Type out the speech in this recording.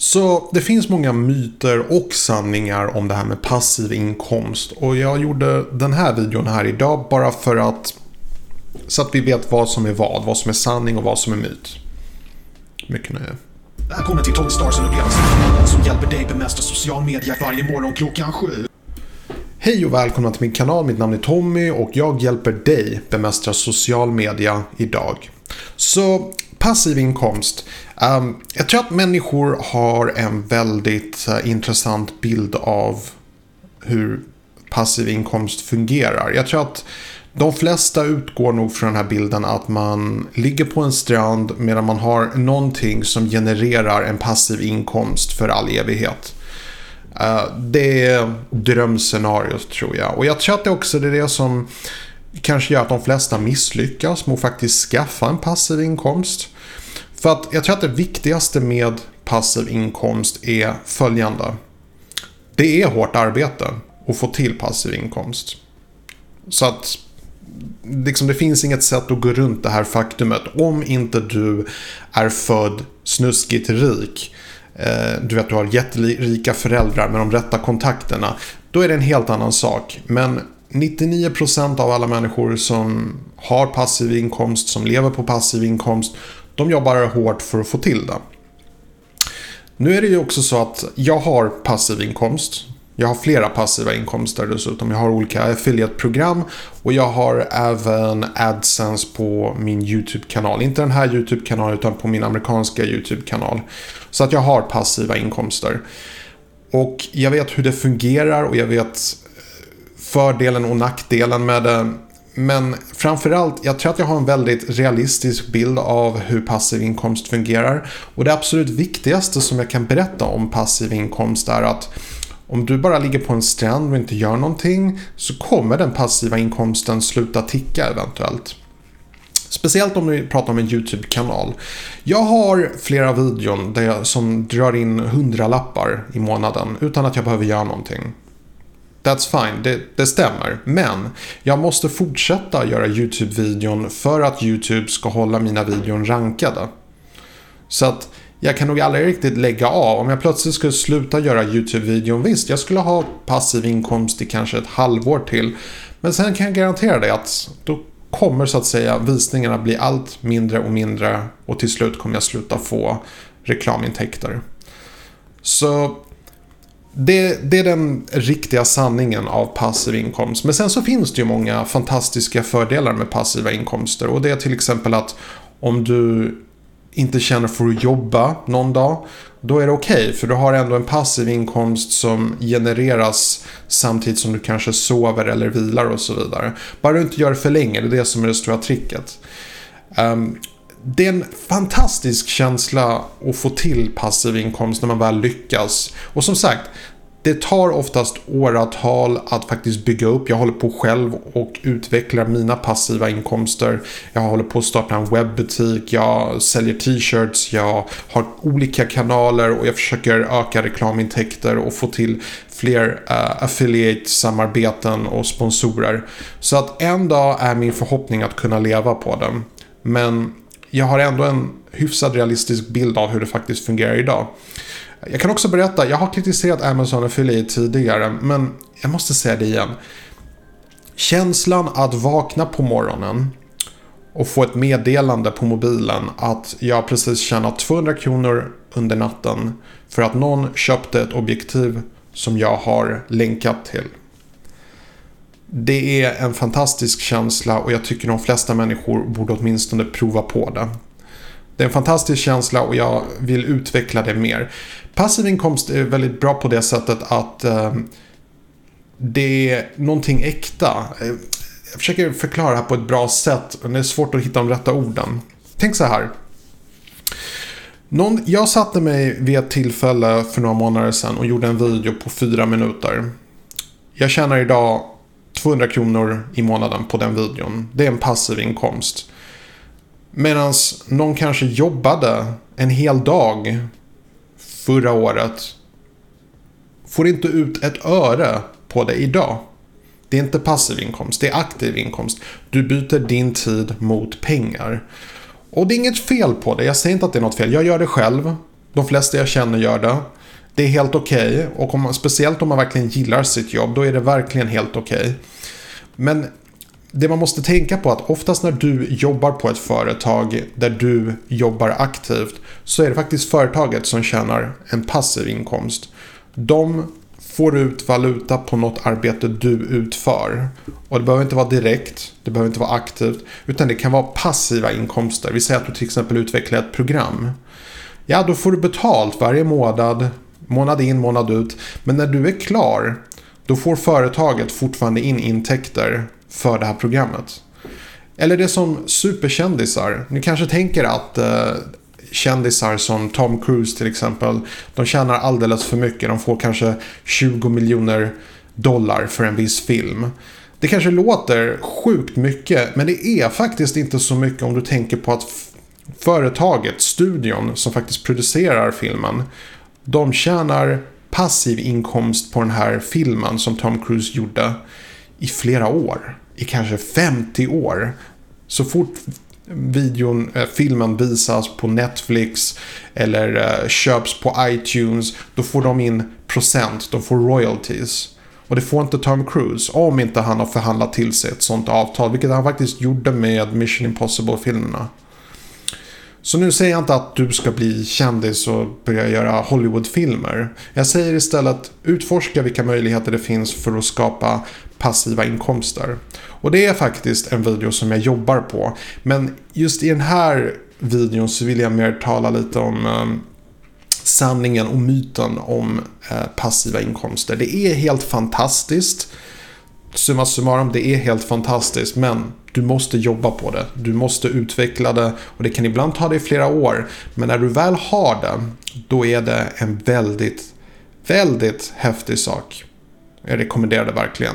Så det finns många myter och sanningar om det här med passiv inkomst. Och jag gjorde den här videon här idag bara för att så att vi vet vad som är vad, vad som är sanning och vad som är myt. Mycket nöje. Välkommen till Tony Stars upplevelse som hjälper dig bemästra social media varje morgon klockan sju. Hej och välkomna till min kanal. Mitt namn är Tommy och jag hjälper dig bemästra social media idag. Så passiv inkomst. Um, jag tror att människor har en väldigt uh, intressant bild av hur passiv inkomst fungerar. Jag tror att de flesta utgår nog från den här bilden att man ligger på en strand medan man har någonting som genererar en passiv inkomst för all evighet. Uh, det är drömscenariot tror jag. Och jag tror att det också är det som kanske gör att de flesta misslyckas med att faktiskt skaffa en passiv inkomst. För att jag tror att det viktigaste med passiv inkomst är följande. Det är hårt arbete att få till passiv inkomst. Så att liksom, det finns inget sätt att gå runt det här faktumet om inte du är född snuskigt rik. Eh, du vet, du har jätterika föräldrar med de rätta kontakterna. Då är det en helt annan sak. Men 99% av alla människor som har passiv inkomst, som lever på passiv inkomst, de jobbar hårt för att få till det. Nu är det ju också så att jag har passiv inkomst. Jag har flera passiva inkomster dessutom. Jag har olika affiliate-program och jag har även AdSense på min YouTube-kanal. Inte den här YouTube-kanalen utan på min amerikanska YouTube-kanal. Så att jag har passiva inkomster. Och jag vet hur det fungerar och jag vet fördelen och nackdelen med det. Men framförallt, jag tror att jag har en väldigt realistisk bild av hur passiv inkomst fungerar. Och det absolut viktigaste som jag kan berätta om passiv inkomst är att om du bara ligger på en strand och inte gör någonting så kommer den passiva inkomsten sluta ticka eventuellt. Speciellt om vi pratar om en YouTube-kanal. Jag har flera videon där jag, som drar in hundralappar i månaden utan att jag behöver göra någonting. That's fine, det, det, stämmer. Men jag måste fortsätta göra YouTube-videon för att YouTube ska hålla mina videon rankade. Så att jag kan nog aldrig riktigt lägga av. Om jag plötsligt skulle sluta göra YouTube-videon, visst, jag skulle ha passiv inkomst i kanske ett halvår till. Men sen kan jag garantera dig att då kommer så att säga visningarna bli allt mindre och mindre och till slut kommer jag sluta få reklamintäkter. Så det, det, är den riktiga sanningen av passiv inkomst. Men sen så finns det ju många fantastiska fördelar med passiva inkomster. Och det är till exempel att om du inte känner för att jobba någon dag. Då är det okej okay, för du har ändå en passiv inkomst som genereras samtidigt som du kanske sover eller vilar och så vidare. Bara du inte gör det för länge, det är det som är det stora tricket. Um, det är en fantastisk känsla att få till passiv inkomst när man väl lyckas. Och som sagt, det tar oftast åratal att faktiskt bygga upp. Jag håller på själv och utvecklar mina passiva inkomster. Jag håller på att starta en webbutik, jag säljer t-shirts, jag har olika kanaler och jag försöker öka reklamintäkter och få till fler uh, affiliate-samarbeten och sponsorer. Så att en dag är min förhoppning att kunna leva på den. Men jag har ändå en hyfsad realistisk bild av hur det faktiskt fungerar idag. Jag kan också berätta, jag har kritiserat Amazon Affiliate tidigare, men jag måste säga det igen. Känslan att vakna på morgonen och få ett meddelande på mobilen att jag precis tjänat 200 kronor under natten för att någon köpte ett objektiv som jag har länkat till. Det är en fantastisk känsla och jag tycker de flesta människor borde åtminstone prova på det. Det är en fantastisk känsla och jag vill utveckla det mer. Passiv inkomst är väldigt bra på det sättet att eh, det är någonting äkta. Eh, jag försöker förklara det här på ett bra sätt, men det är svårt att hitta de rätta orden. Tänk så här. Någon, jag satte mig vid ett tillfälle för några månader sedan och gjorde en video på fyra minuter. Jag tjänar idag 200 kronor i månaden på den videon. Det är en passiv inkomst. Medan någon kanske jobbade en hel dag förra året. Får inte ut ett öre på det idag. Det är inte passiv inkomst, det är aktiv inkomst. Du byter din tid mot pengar. Och det är inget fel på det, jag säger inte att det är något fel. Jag gör det själv. De flesta jag känner gör det. Det är helt okej. Okay. Och om man, speciellt om man verkligen gillar sitt jobb, då är det verkligen helt okej. Okay. Men det man måste tänka på är att oftast när du jobbar på ett företag där du jobbar aktivt så är det faktiskt företaget som tjänar en passiv inkomst. De får ut valuta på något arbete du utför. Och det behöver inte vara direkt, det behöver inte vara aktivt, utan det kan vara passiva inkomster. Vi säger att du till exempel utvecklar ett program. Ja, då får du betalt varje månad, månad in, månad ut. Men när du är klar, då får företaget fortfarande in intäkter för det här programmet. Eller det som superkändisar. Ni kanske tänker att eh, kändisar som Tom Cruise till exempel. De tjänar alldeles för mycket. De får kanske 20 miljoner dollar för en viss film. Det kanske låter sjukt mycket men det är faktiskt inte så mycket om du tänker på att företaget, studion som faktiskt producerar filmen. De tjänar passiv inkomst på den här filmen som Tom Cruise gjorde i flera år. I kanske 50 år. Så fort videon, eh, filmen visas på Netflix eller eh, köps på iTunes, då får de in procent, de får royalties. Och det får inte Tom Cruise om inte han har förhandlat till sig ett sånt avtal, vilket han faktiskt gjorde med Mission Impossible-filmerna. Så nu säger jag inte att du ska bli kändis och börja göra Hollywoodfilmer. Jag säger istället utforska vilka möjligheter det finns för att skapa passiva inkomster. Och det är faktiskt en video som jag jobbar på. Men just i den här videon så vill jag mer tala lite om eh, sanningen och myten om eh, passiva inkomster. Det är helt fantastiskt. Summa summarum, det är helt fantastiskt. Men du måste jobba på det. Du måste utveckla det. Och det kan ibland ta dig flera år. Men när du väl har det, då är det en väldigt, väldigt häftig sak. Jag rekommenderar det verkligen.